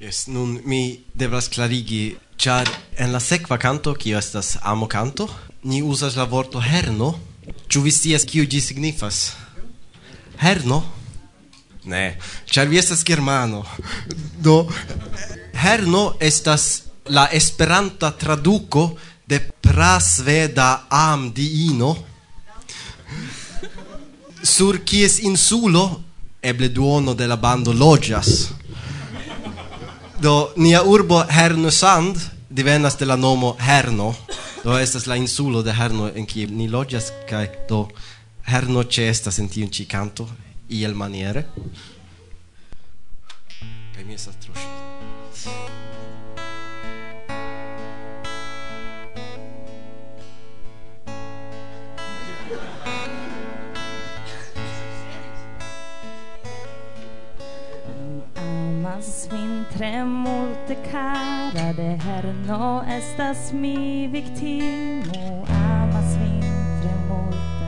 Yes, nun mi devas clarigi, char en la sekva canto, kio estas amo canto, ni usas la vorto herno, Ĉu vi scias kio ĝi signifas? Herno? Ne, ĉar vi estas germano. Do herno estas la esperanta traduko de prasveda am di ino sur kies insulo eble duono de la bando loĝas. Do nia urbo Hernosand divenas de la nomo Herno. Do estas la insulo de Herno en kie ni loĝas kaj do Herno ĉeestas en tiu ĉi kanto iel maniere. Kaj mi estas tro amas min tre multe cara de herno estas mi victimo. Amas min tre multe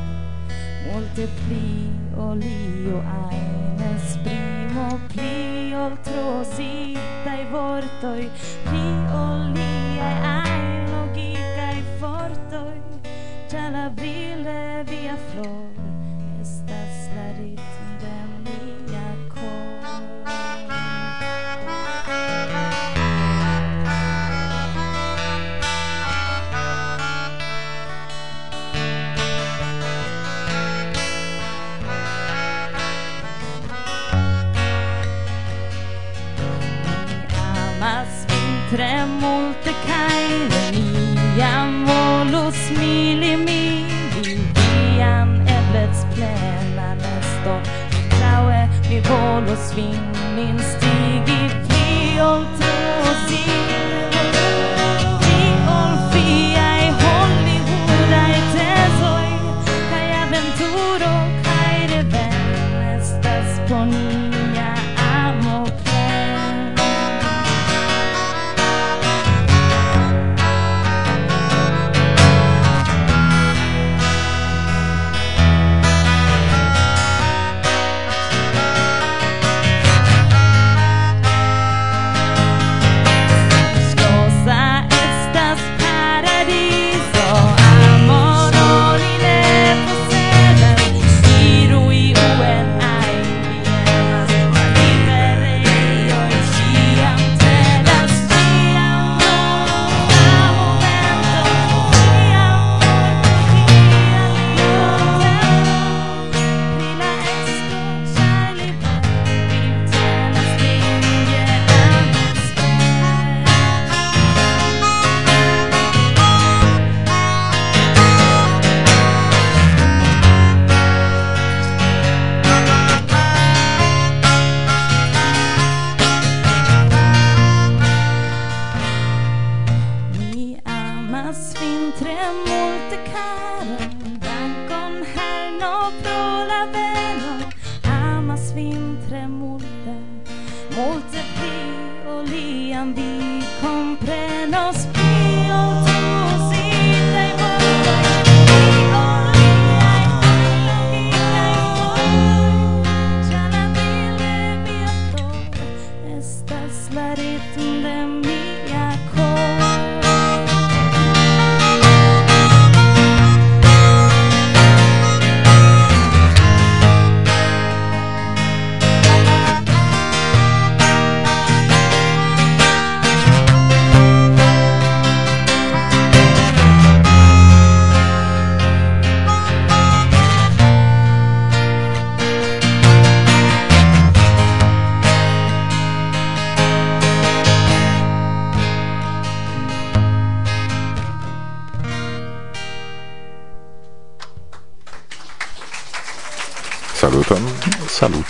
multe pli olio aines primo pli ol trosita i vortoi pli olio volos vin instigi pli ol trosi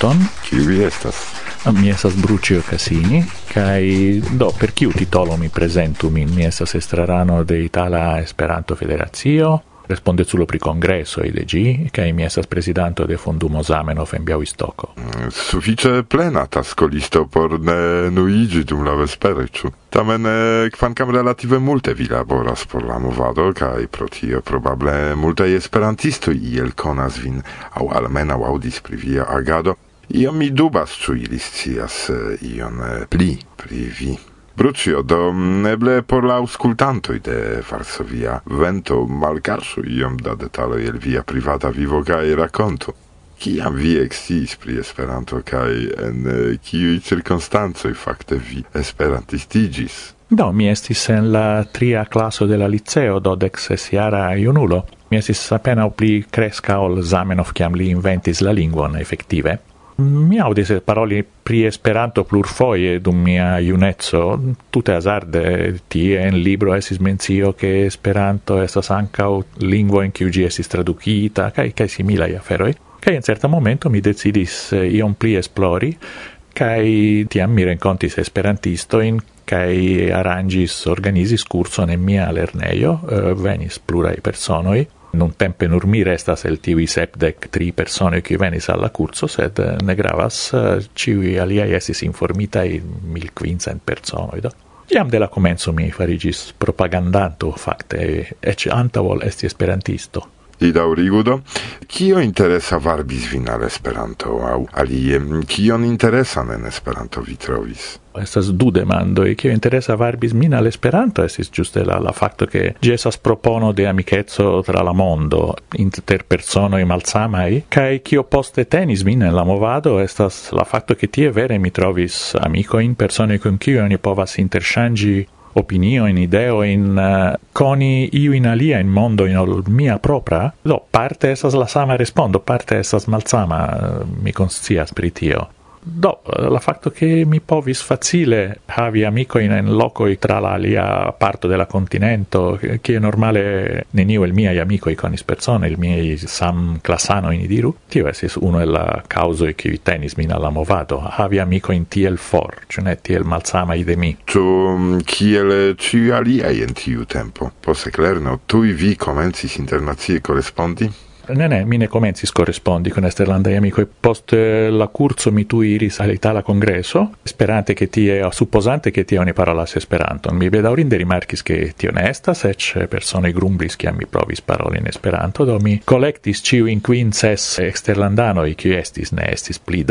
saluton. Kiu vi estas? Ah, mi estas Brucio Cassini, kai do per kiu titolo mi presentu min? Mi estas estrarano de Itala Esperanto Federacio, respondeculo pri congresso de ĝi kai mi estas prezidanto de Fondumo Zamenhof en Białystoko. Mm, sufiĉe plena taskolisto por ne nuiĝi dum la vespere, ĉu? Tamen eh, kvankam relative multe vi laboras por la movado kaj pro tio probable multaj esperantistoj iel konas vin aŭ almenaŭ aŭdis pri via agado, Io mi dubas, ĉu ili scias eh, ion eh, pli pri vi. Brucio, do mm, neble por la auscultantoi de Varsovia vento malcarsu iom da detalo el via privata vivo kaj racconto. Ciam vi exis pri Esperanto kaj en eh, kiuj circunstanzoi fakte vi esperantistigis? Do, mi estis en la tria classo de la liceo, do dec sesiara iunulo. Mi estis appena pli cresca ol Zamenhof, ciam li inventis la linguon, effettive. Mi audis paroli pri Esperanto plurfoje dum mia iunezzo, tute azarde, tie en libro esis mencio che Esperanto estas ankaŭ lingvo en kiu gi esis tradukita kaj cae similai aferoi. Kaj en certa momento mi decidis eh, iom pli esplori cae tiam mi rencontis esperantisto in cae arrangis organizis curson en mia lerneio, uh, eh, venis plurai personoi non tempe nur mi restas el tivi sepdec tri persone qui venis alla curso, sed eh, ne gravas, eh, ciui aliai esis informitai mil quincent personoi, do. Iam de la comenzo mi farigis propagandanto, facte, ec antavol esti esperantisto. Li daŭrigu do. Kio interesa varbis vin al Esperanto au alie kion interesan en Esperanto vi trovis? Estas du demandoi, Kio interesa varbis min al Esperanto estis giuste la, la facto ke gesas propono de amicetso tra la mondo inter personoi malsamai, cae kio poste tenis min en la movado estas la facto ke tie vere mi trovis amikojn, persone kun kio oni povas interchangi opinio in ideo in uh, eh, coni iu in alia in mondo in ol mia propria do parte esas la sama respondo parte esas malsama uh, mi consia spiritio Do, la fatto che mi povis facile havi amicoin en i tra la lia parto della continento, che è normale neniu mia amico i conis persone, il miei sam classano in diru, tio esis uno el la che qui tenis min alla movado, havi amicoin tiel for, cune tiel malsama ide mi. Tu, mm, kiel ci alia in tiu tempo? Posse clerno, tui vi comenzi internazie correspondi? Ne ne, mi ne comencis correspondi con Esterlanda e amico e post eh, la curso mi tu iris al congresso, sperante che tie, o supposante che tie oni parolas esperanto. Mi veda orinde rimarcis che tio nestas, ec persone grumblis che mi provis parole in esperanto, do mi collectis ciu in quinces exterlandanoi qui estis ne estis pli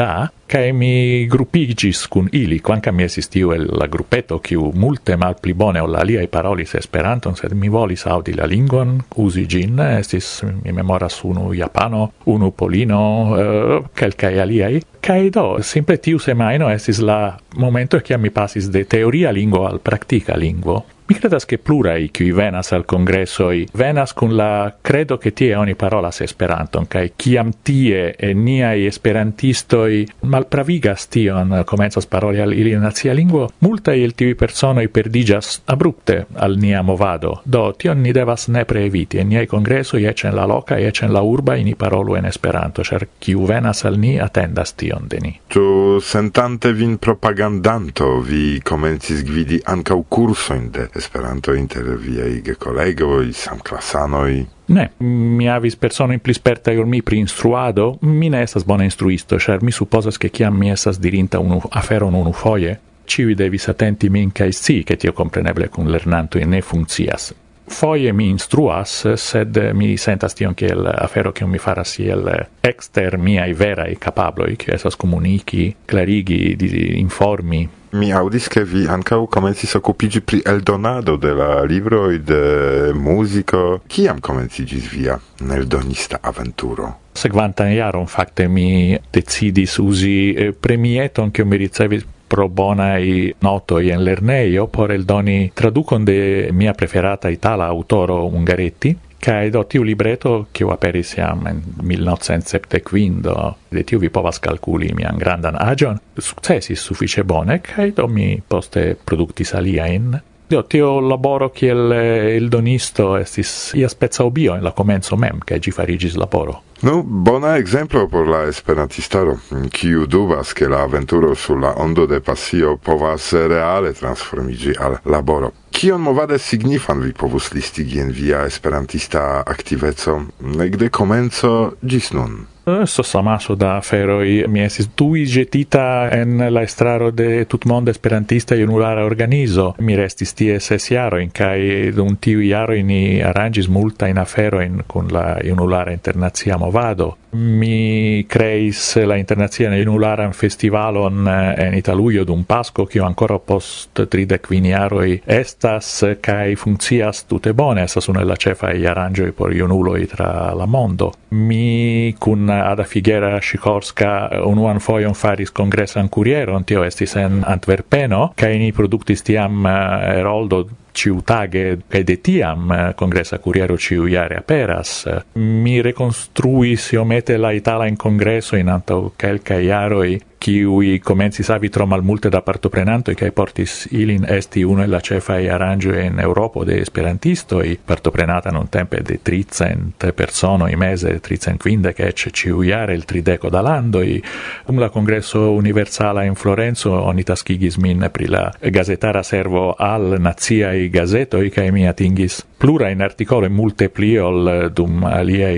cae mi grupigis cun ili, quancam mi esis tiu el la grupeto, kiu multe mal pli bone ol aliai parolis esperanton, sed mi volis audi la lingon, usi gin, estis, mi memoras unu japano, unu polino, eh, uh, calcae aliai, cae do, simple tiu semaino estis la momento che mi pasis de teoria lingo al practica lingo, Mi credas che plurai qui venas al congressoi venas con la credo che tie oni parolas esperanton kai kiam tie e nia esperantisto i malpravigas tion comenzas paroli al ili nazia lingvo multa il tivi i perdigas abrupte al nia movado. Do tion ni devas nepre previti e nia congresso i ecen la loca i ecen la urba ini parolu en esperanto cer kiu venas al ni attendas tion de ni. Tu sentante vin propagandanto vi comencis gvidi anca curso in de Esperanto inter viaj gekolegoj, samklasanoj? Ne, mi havis in pli spertaj ol mi pri instruado, mi ne estas bona instruisto, ĉar mi supozas ke kiam mi estas dirinta unu aferon unufoje, ĉiuj devis atenti min kaj scii, ke tio kompreneble kun lernantoj ne funkcias foie mi instruas, sed mi sentas tion kiel afero che mi faras iel ekster miaj veraj che kiu estas komuniki, di informi, mi audis che vi ancau comencis occupigi pri eldonado de la libroj de musico. Ciam comencigis via eldonista aventuro? Sekvantan iarum, facte, mi decidis uzi eh, premieton che mi ricevis pro bonai notoi en lerneio por eldoni traducon de mia preferata itala autoro Ungaretti, Kai do tiu libreto, che aperis iam en 1975, de tiu vi povas calculi mian grandan agion, successis suffice bone, kai do mi poste productis aliaen Do, tio laboro kiel eh, il donisto estis ia spezza obio en la comenzo mem, che gi farigis laboro. Nu, bona exemplo por la esperantistaro, kiu dubas che la aventuro sulla ondo de pasio povas reale transformigi al laboro. Kion movade signifan vi povus listigi en via esperantista activeco, negde comenzo gis nun? Eh, Estas amaso da feroi Mi esis tui jetita en la estraro de tut mondo esperantista junulara organizo. Mi restis tie ses jarojn kaj dun tiu jaroj ni in afero aferojn con la unulara internazia movado mi creis la internazia in ularan festivalon eh, en Italuio d'un Pasco, kio ancora post tridec viniaroi estas, cae funccias tute bone, estas una la cefai arangioi por unulo tra la mondo. Mi cun Ada Figuera Sikorska unuan foion faris congressan curieron, tio estis en Antwerpeno, cae ni productis tiam eh, Eroldo ciutage kai de tiam eh, congressa curiero ciu iare aperas eh, mi reconstruis iomete la itala in congresso in anto calca iaroi qui comenzi savi tro malmulte da partoprenanto e che portis ilin esti uno el la e arrangio in Europa de esperantistoj partoprenata nuntempe de tricent persone i mese tricent kvindek ci uiare il trideco da landoj dum la congresso universale in Florenzo oni taskigis min pri la gazetara servo al nazia i gazeto i che mi atingis plurajn artikolojn multe pli ol dum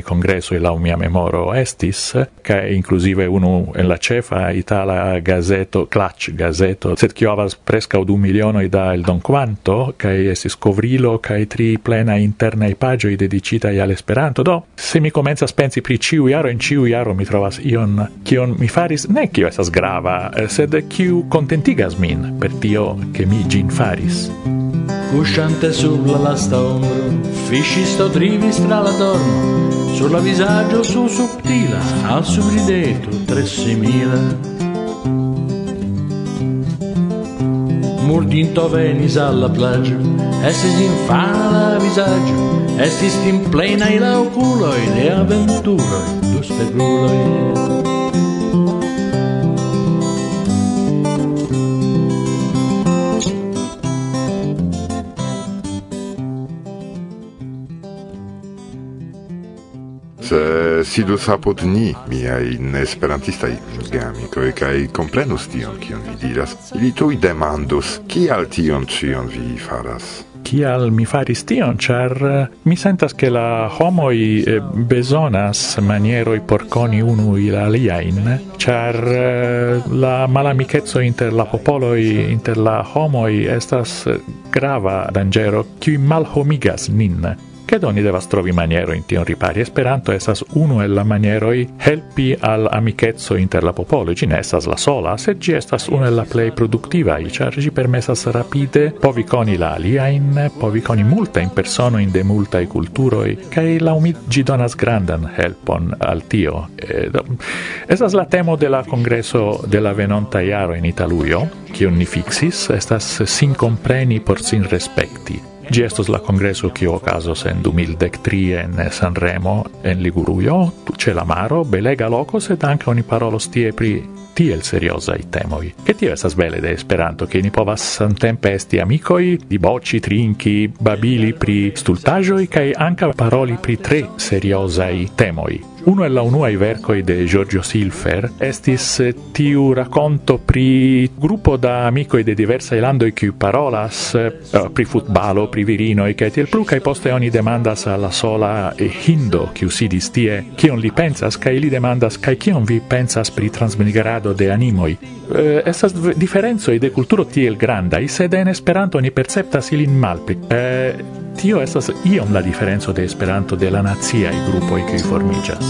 congresso e la mia memoro estis che inclusive uno en la cefa itala la gazeto Clutch gazeto sed kio avas preskaŭ du milionoj da il don quanto che es scovrilo che tri plena interna i pagio i dedicita al Esperanto. Do se mi comenza spensi pri ciu iaro en ciu iaro mi trovas ion kion mi faris. Ne kio esas grava sed kiu contentigas min per tio che mi gin faris. Cusciante sulla lasta ombro, fisci sto trivis tra la torno, sulla visaggio su subtila, al subridetto tressimila. murdinto venis alla plagio, estis infana visaggio, estis in plena i la oculoi de aventuroi, du speguloi. sidus apud ni, miai neesperantistai gamicoi, cae comprenus tion kion vi diras, ili tui demandus, kial tion cion vi faras? Kial mi faris tion, char eh, mi sentas che la homoi eh, besonas manieroi por coni unu il aliain, char eh, la malamicezzo inter la popoloi, inter la homoi, estas grava dangero, qui malhomigas nin sed oni devas trovi manieroin tion ripari. Esperanto esas uno el la manieroi helpi al amicetso inter la popolo, ci esas la sola, sed gi estas uno el la plei productivai, char gi permesas rapide povi coni la aliaen, povi coni persono in de i culturoi, cae laumit gi donas grandan helpon al tio. E, do, esas la temo de la congresso de la venonta iaro in Italuio, che ni fixis, estas sin compreni por sin respecti. Gi estos la congresso che ocasos en 2013 en Sanremo, en Ligurujo, c'è la maro, belega loco, sed anche oni parolos tie pri tiel i temoi. Che tio esas bele de Esperanto, che ni povas samtempe esti amicoi, di bocci, trinchi, babili pri stultajoi, cae anca paroli pri tre seriosa i temoi. Uno el la unuae vercoi de Giorgio Silfer estis eh, tiu racconto pri gruppo da amicoi de diversa ilando qui parolas uh, pri futbalo, pri virino e che tiel plu, kai poste oni demandas alla sola e hindo qui sidis tie on li pensas, kai li demandas cae on vi pensas pri transmigrado de animoi. Uh, estas differenzoi de culturo tiel i sed en Esperanto ni perceptas ilin malpli. Uh, Tio estas iom la diferenco de Esperanto de la naciaj grupoj kiuj formiĝas.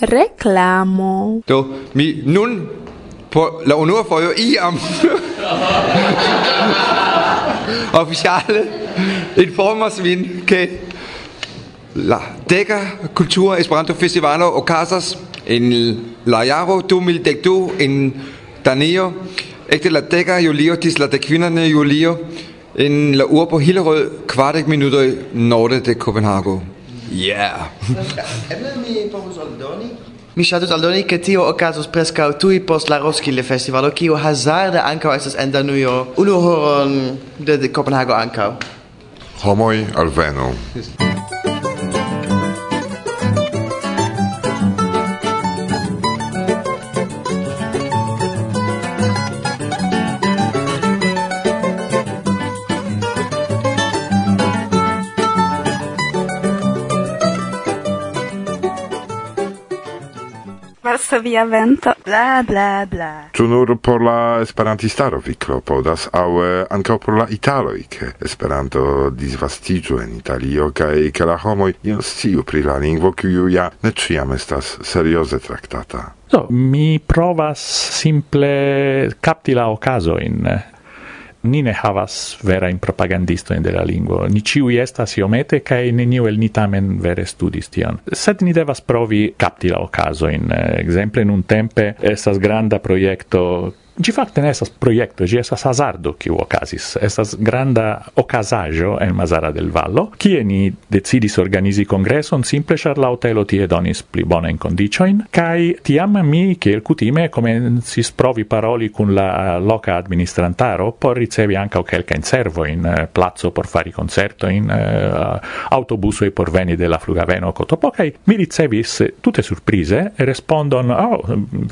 Reklamo. Do, mi nun por la unua fojo iam officielle informersvin, que la dækker kultur Esperanto Festivalo okazas en la jaro 2012 en Danio, ægte la dækker julio til la dækvinderne julio, en la ur Hillerød, kvart minutter i norte de Copenhagen. Yeah. Emma mi pomos aldoni? Mi ŝatus aldoni ke tio okazos preskaŭ tuj post la Roskilde Festivalo, kiu hazarde ankaŭ estas en Danujo, unu horon de, de Kopenhago ankaŭ. Homoj alvenu. Yes. via vento, bla bla bla. Ĉu nur por la esperantistaro vi klopodas, aŭ eh, ankaŭ por la italoj, ke Esperanto disvastiĝu en Italio kaj ke la homoj ion sciu pri la lingvo, kiu ja ne ĉiam estas serioze traktata? Do, mi provas simple capti la okazo in eh, ni ne havas vera in propagandisto in de la lingvo. Ni ciu estas iomete kaj neniu el ni tamen vere studis tion. Sed ni devas provi capti la okazo in esempio in un tempe estas granda proiecto Gi facte ne estas proiecto, gi estas hazardo kiu okazis. Estas granda okazaĵo en Mazara del Vallo, kie ni decidis organizi kongreson simple ĉar la hotelo tie donis pli bonajn cai ti tiam mi kiel kutime si provi paroli con la loca administrantaro por ricevi ankaŭ kelkajn servojn, eh, plazzo por fari koncertojn, eh, e por veni de la flugaveno Kotopo, kaj mi ricevis tutte surprise e respondon: "Oh,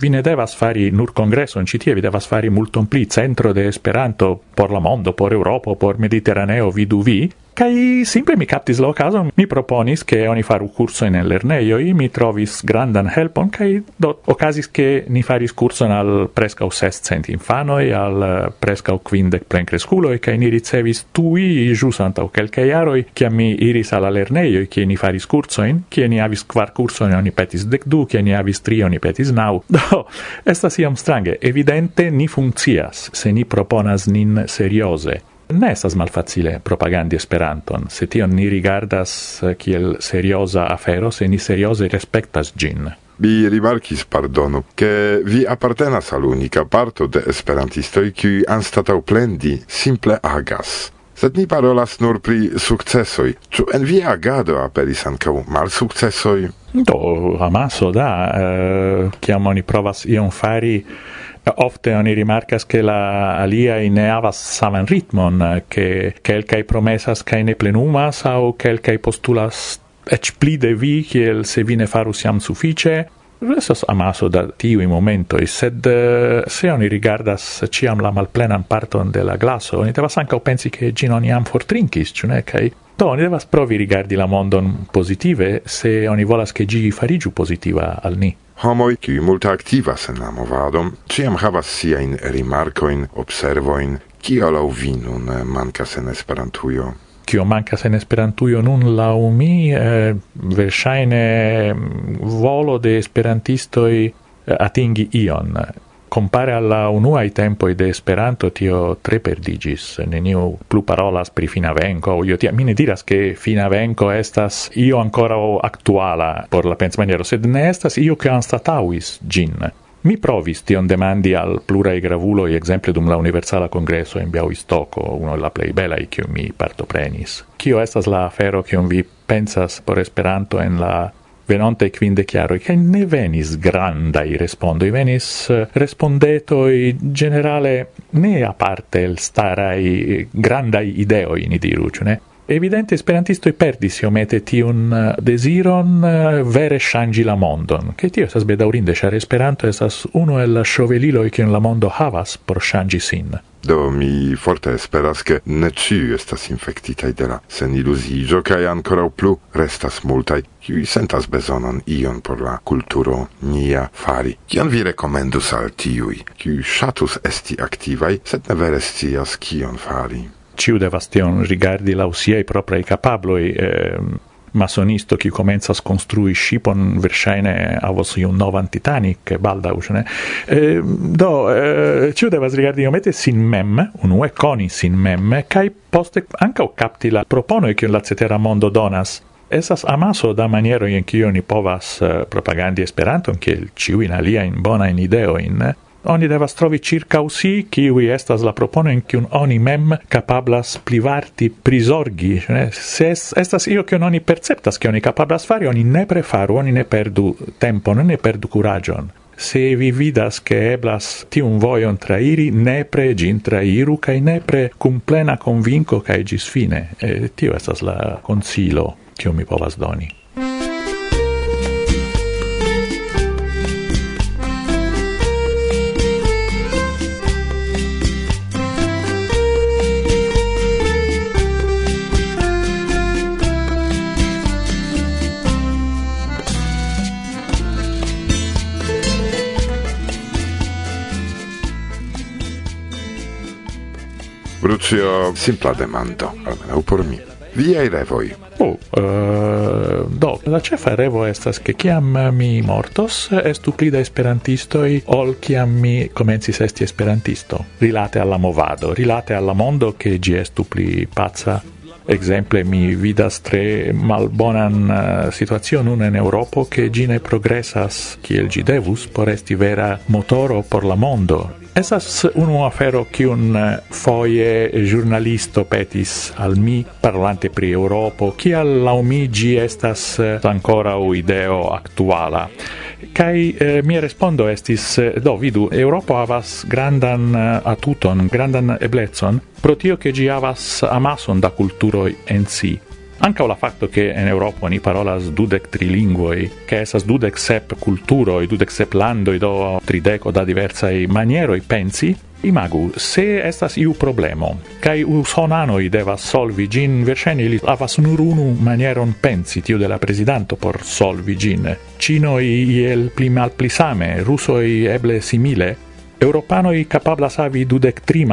vi ne devas fari nur congresso in tie, vi devas fari multon pli centro de Esperanto por la mondo, por Europa, por Mediterraneo, vidu vi, Kai simple mi captis la ocaso, mi proponis che oni faru curso in lerneio, i mi trovis grandan helpon kai do occasis che ni faris curso al presca ses cent infano e al eh, presca quindec plen cresculo e kai ni ricevis tui jus antau quelcae iaroi che mi iris alla lerneio e che ni faris curso in che ni avis quar curso in oni petis dec du che ni avis tri oni petis nau. Do estas iam strange evidente ni funcias se ni proponas nin seriose. Ne estas malfacile propagandi Esperanton, se tion ni rigardas eh, kiel serioza afero, se ni serioze respektas gin. Vi rimarkis, pardonu, che vi appartenas al unica parto de esperantistoi qui anstatau plendi simple agas. Sed ni parolas nur pri sukcesoj. Ĉu en via agado aperis ankaŭ malsukcesoj? Do, amaso da, eh, kiam eh, oni provas ion fari ofte oni rimarcas che la alia in havas saman ritmon che kai promesas kai ne plenumas aŭ kelkaj postulas ec pli de vi kiel se vi ne farus iam suffice restas amaso da momento e sed eh, se oni rigardas ciam la malplenan parton de la glaso, oni devas ancao pensi che gin oni am fortrincis, ciune, kai Do, oni devas provi rigardi la mondon positive, se oni volas che gi farigiu positiva al ni. Homoi, qui multa activas en la movadom, ciam havas siain rimarcoin, observoin, cio lau vi nun eh, mancas en esperantuio? Cio mancas en esperantuio nun lau mi, eh, versaine mm, volo de esperantistoi eh, atingi ion compare alla unua i tempo de Esperanto tio tre perdigis neniu plu parolas pri fina venko io ti mi ne diras che finavenco estas io ancora actuala por la pensmaniero sed ne estas io che anstatauis gin. Mi provis tion demandi al plurae gravuloi exemple dum la Universala Congresso in Białystoko, uno la plei belai kiu mi partoprenis. Kio estas la afero kion vi pensas por Esperanto en la venonte quinde chiaro che ne venis granda i respondo venis eh, respondeto i generale ne a parte il starai eh, granda ideo in diru ne Evidente esperantisto i perdis iomete tiun eh, desiron vere shangi la mondon, che tio sa bedaurinde, char esperanto esas uno el shovelilo che la mondo havas por shangi sin. Do mi forte esperas che ne ciu estas infectitai de la seniluzigio cae ancora plu restas multai qui sentas besonon ion por la culturo nia fari. Cian vi recomendus al tiui, qui shatus esti activai, sed ne vere scias cion fari? Ciu devas tion rigardi lausiei proprei capabloi, eh, masonisto qui comenzas construi shipon versaine avos iun novan Titanic balda ne e, eh, do eh, e, ĉiu devas rigardi iomete sin mem unue coni sin mem kai poste ancao capti la e kiun la cetera mondo donas. Esas amaso da maniero in kiu ni povas eh, propagandi alia in bona in ideo in Oni devas trovi circa usi, kiui estas la propono in kiun oni mem capablas plivarti, prisorgi. Se es, estas io kiun oni perceptas, che oni capablas fari, oni ne prefaru, oni ne perdu tempon, ne perdu curagion se vi vidas che eblas tiun voion trairi, nepre gin trairu, cae nepre cum plena convinco cae gis fine. E, tio estas la consilo, cio mi povas doni. Brucio, simpla demando, almeno por mi. Viaj revoi. Oh, uh, do, la cefa revo estas che kiam mi mortos estu pli da esperantistoi ol kiam mi comencis esti esperantisto. Rilate alla movado, rilate alla mondo che gi estu pli pazza exemple mi vidas tre malbonan eh, uh, situacion en Europo che gine progressas kiel gi devus por esti vera motoro por la mondo Esas unu afero kiun eh, foie giornalisto petis al mi parlante pri Europo, kial laumigi estas eh, ancora o ideo actuala. Kai eh, mi respondo estis, eh, do vidu, Europo havas grandan atuton, grandan eblecon, pro tio che gi havas amason da culturo en si. Anca la fatto che in Europa ni parolas dudec trilinguoi, che esas dudec sep culturoi, dudec sep landoi, do trideco da diversai manieroi pensi, imagu, se estas iu problemo, sonano usonanoi devas solvi gin, verceni li havas nur unu manieron pensi, tiu de la presidanto por solvi gin. Cinoi iel pli mal pli same, rusoi eble simile, Europanoi capablas havi dudec tri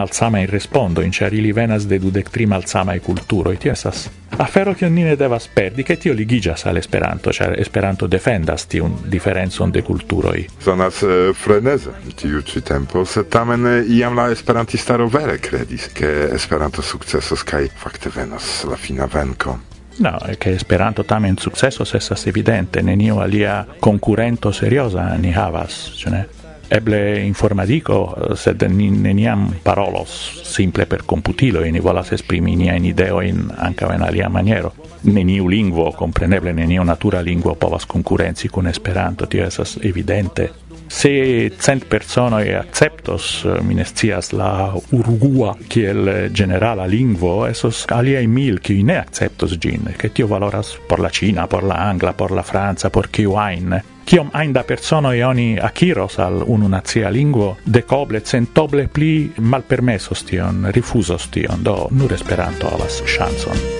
respondo in cer ili venas de dudec tri malsamai culturoi, tio esas afero che nine devas perdi, che tio ligigas al Esperanto, cer Esperanto defendas tiun diferencon de culturoi. Sonas eh, uh, freneze tiu ci tempo, se tamen eh, iam la esperantistaro vere credis, che Esperanto successos kai fakte venas la fina venko. No, che Esperanto tamen successos estas evidente, nenio alia concurrento seriosa ni havas, cioè ne? eble informadico, sed ni neniam parolos simple per computilo, ni volas esprimi niain ideoin anca en alia maniero. Neniu lingvo, compreneble neniu natura lingvo povas concurrenzi con Esperanto, tio esas evidente. Se cent personoi acceptos, minestias la Urugua kiel generala lingvo, esos aliai mil qui ne acceptos gin, che tio valoras por la Cina, por la Angla, por la Franza, por kiu ajn kiom ein da personoj oni akiros al unu nacia lingvo, dekoble, centoble pli malpermesos tion, rifuso tion, do nur Esperanto havas chanson.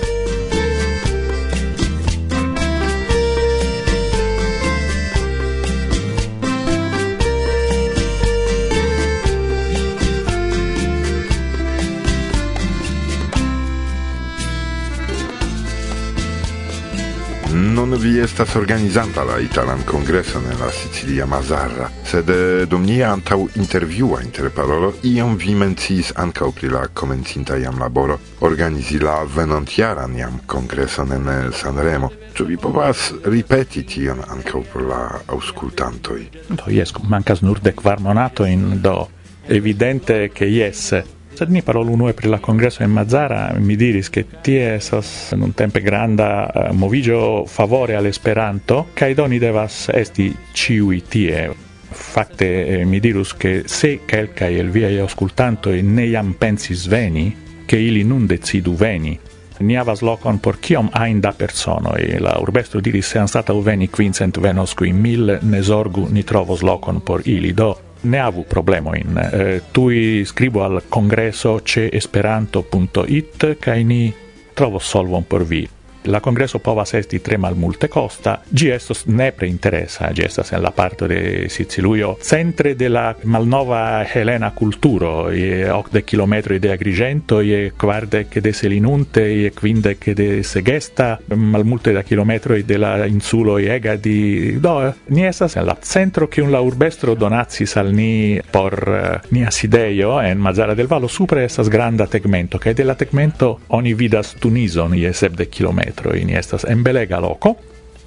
Non vi estas organizanta la italan congreson en la Sicilia Mazarra, sed eh, dum nia antau interviua inter interparolo iom vi mencis ancau pri la comencinta iam laboro organizi la venontiaran iam congreson en eh, Sanremo. Ĉu vi povas ripeti tion ancau por la auscultantoi? Do jes, mancas nur de quar monato in do evidente che yes Sed ni parolu unue pri la congresso en Mazara, mi diris che tie esas un tempe granda uh, movigio favore al Esperanto, kaj devas esti ciui tie. Fakte eh, mi dirus che se quelcae el viei aŭskultantoj ne iam pensis veni, che ili nun decidu veni, ni havas locon por kiom ajn da e La urbestro diris se an stata veni quincent venos qui mil, ne zorgu, ni trovos locon por ili. Do ne avu problemoin. Eh, tui scribo al congresso ce esperanto.it, kai ni trovo solvon por vi. La congresso povas esti tre mal multe costa, gi estos nepre interesa, gi estas en la parto de Siciluio, centre de la malnova Helena culturo, e hoc de kilometri de Agrigento, e quarde che de Selinunte, e quinde che de Segesta, mal multe da kilometri de la insulo Ega di... Do, ni estas en la centro che un la urbestro donazis al ni por uh, nia sideio en Mazzara del Vallo, supra estas granda tegmento, che de la tegmento oni vidas Tunison, ie seb de kilometri metro in estas en belega loco.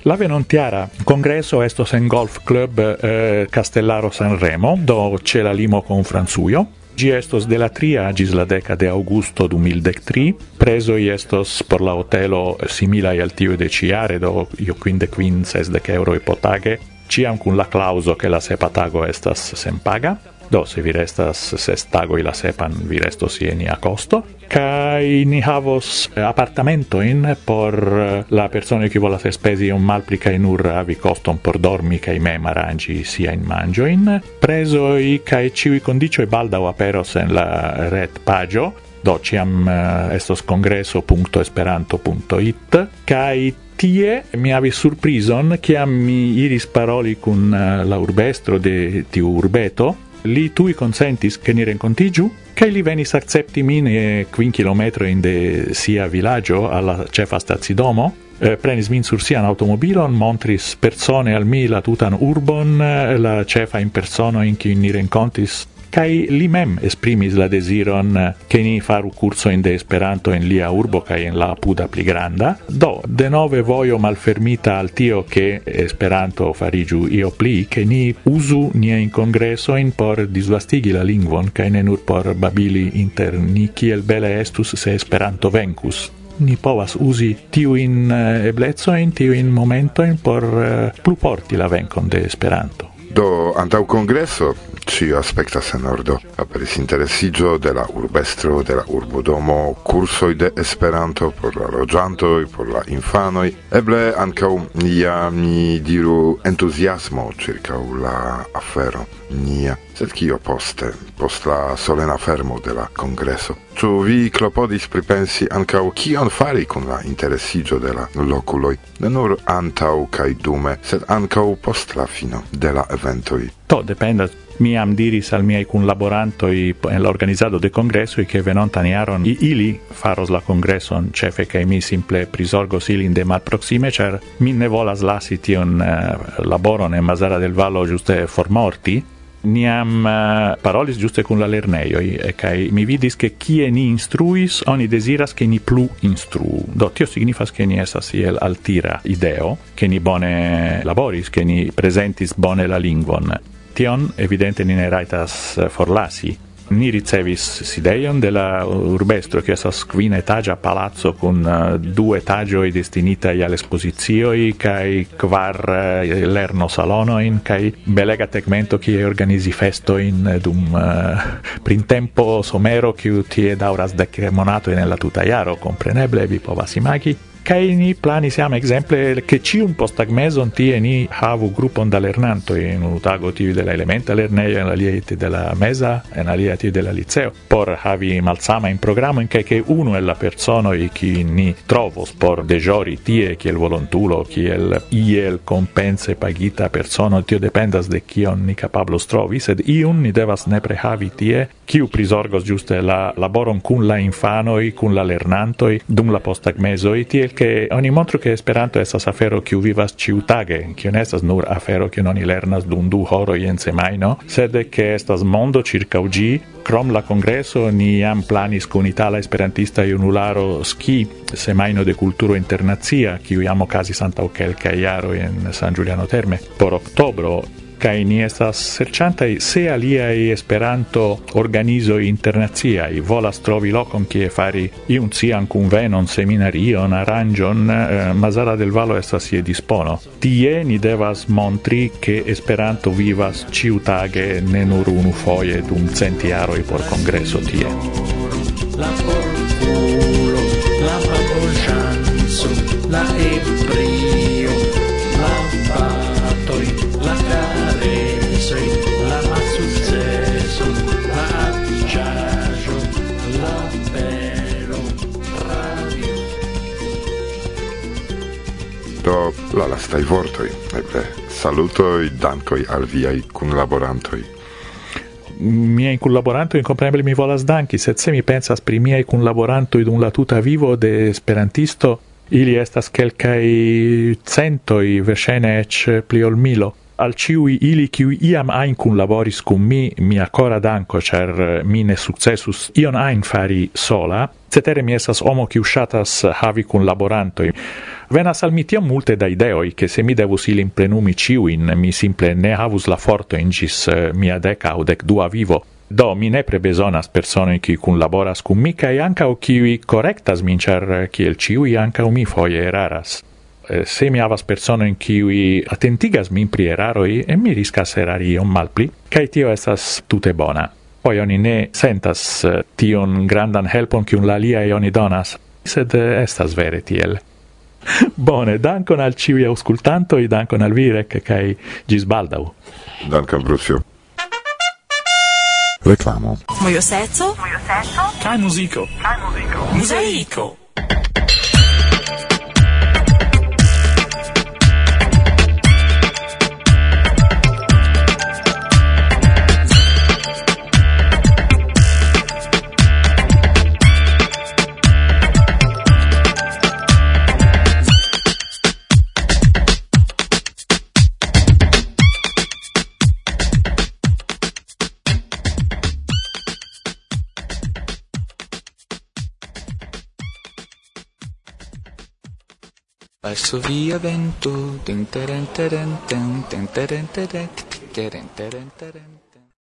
La venontiara congresso estos en golf club eh, Castellaro Sanremo, do c'è la limo con Franzuio, Gi estos de la tria gis la deca de augusto du mil dec tri, preso i estos por la hotelo simila al tio de ciare, do io quinde quin sesdec euro e potage, ciam cun la clauso che la sepa tago estas sen paga, Do, se vi restas ses tagoi la sepan, vi restos ie nia costo. Kai ni havos eh, appartamento in por eh, la persone che volas spesi un malplica in urra vi coston por dormi kai me arangi sia in mangio in preso i kai civi condicio e balda o aperos en la red pagio. Do ciam eh, estos congresso.esperanto.it kai tie mi avi surprison che mi iris paroli cun la urbestro de tiu urbeto li tui consentis che ni rencontigiu, che li venis accepti min e quin kilometroin de sia villaggio alla cefa stazidomo, eh, prenis min sur sian automobilon, montris persone al mi la tutan urbon, eh, la cefa in persona in cui ni rencontis kai li mem esprimis la desiron eh, che ni faru curso in de Esperanto en lia urbo kai en la puda pli granda. Do de nove vojo malfermita al tio che Esperanto farigiu io pli che ni usu nia in congresso in por disvastigi la lingvon kai ne nur por babili inter ni kiel bele estus se Esperanto vencus ni povas usi tiu in eh, eblezzo in tiu in momento in por eh, uh, plu porti la vencon de Esperanto. Do antau congresso Cio aspectas en ordo. Aperis interesigio de la urbestro, de la urbodomo, cursoi de Esperanto por la loĝantoj, por la infanoi. eble ancau nia, mi diru, entusiasmo circa la afero nia. Sed cio poste, post la solena fermo de la congreso. Ĉu vi klopodis pripensi ancau cion fari con la interesiĝo de la loculoi? ne nur antau cae dume, sed ancau post la fino de la eventoi. To dependas mi am diris al miei kunlaborantoj en la organizado de i che venontan jaron ili faros la congresso on ĉefe che mi simple prisorgo silin de malproksime cer mi ne volas lasi tion uh, laboron en Mazara del Vallo ĝuste formorti niam uh, parolis giuste cun la lerneioi, e kai mi vidis che chi ni instruis, oni desiras che ni plu instru Do, tio signifas che ni esas iel altira ideo, che ni bone laboris, che ni presentis bone la lingvon tion evidente ni ne raitas eh, forlasi. Ni ricevis sideion de la urbestro, che esas quina etagia palazzo con uh, eh, du etagioi destinitai al esposizioi, cae quar uh, eh, lerno salonoin, cae belega tegmento che organizi festoin dum uh, printempo somero, che tie dauras dec monatoi nella tuta iaro, compreneble, vi povas imagi, Kai ni planis che ci un ĉiun posttagmezon tie ni havu gruppo da lernanto in un tago ti de la elementa lernejo, in la liete de la meza, en alia tie de la liceo, por havi malsama in programma in kaj ke unu el la e chi ni trovos por e che il volontulo, kiel iel compense pagita persona tio dependas de kion ni capablo trovi, sed iun ni devas nepre havi tie, kiu prisorgos giuste la laboron cun la infanoj, cun la lernantoj dum la posttagmezoj, tiel che oni montru che Esperanto estas afero kiu vivas ĉiutage, kiu ne estas nur afero kiu oni lernas dum du horo en semaino, sed ke estas mondo circa ugi, Crom la congresso ni am planis kun itala esperantista junularo ski semaino de kulturo internacia kiu iam okazis antaŭ kelkaj jaroj en San Giuliano Terme. Por oktobro kai ni estas serĉantaj se aliaj Esperanto organizo internaciaj volas trovi lokon kie fari iun cian kunvenon, seminarion, aranĝon, eh, Mazara del Valo estas je dispono. Tie ni devas montri ke Esperanto vivas ĉiutage ne nur unu foje dum cent jaroj por kongreso tie. La fortulo, la la Do, la lastai vortoi, eble, salutoi, dankoi al viai cunlaborantoi. Miei cunlaborantoi, incomprensibile, mi volas danki, sed se mi pensas pri miei cunlaborantoi dun la tuta vivo de esperantisto, ili estas kelkai centoi, verŝajne ec pli ol milo al ciui ili qui iam ain cun laboris cum mi mi acora danco cer eh, mi ne successus ion ain fari sola cetere mi esas homo qui shatas havi cun laborantoi venas al mi tiam multe da ideoi che se mi devus ilin plenumi ciuin mi simple ne havus la forto in gis eh, mia deca o dec dua vivo Do, mi ne prebesonas personoi qui cun laboras cum mi, cae ancao qui correctas min, cer eh, ciel ciui ancao mi foie eraras. Eh, se mi havas persono in cui attentigas min pri eraroi e eh, mi riscas erari on malpli, kai tio estas tute bona. Poi oni ne sentas eh, tion grandan helpon cium la lia oni donas, sed estas vere tiel. Bone, dankon al ciui auscultantoi, dankon al Virek, cae gis baldau. Dankon, Brucio. Reclamo. Mojo seco. Mojo seco. musico. muziko. musico. muziko. Muzaico. Passo via vento, ten teren teren ten, ten teren teren, teren teren teren.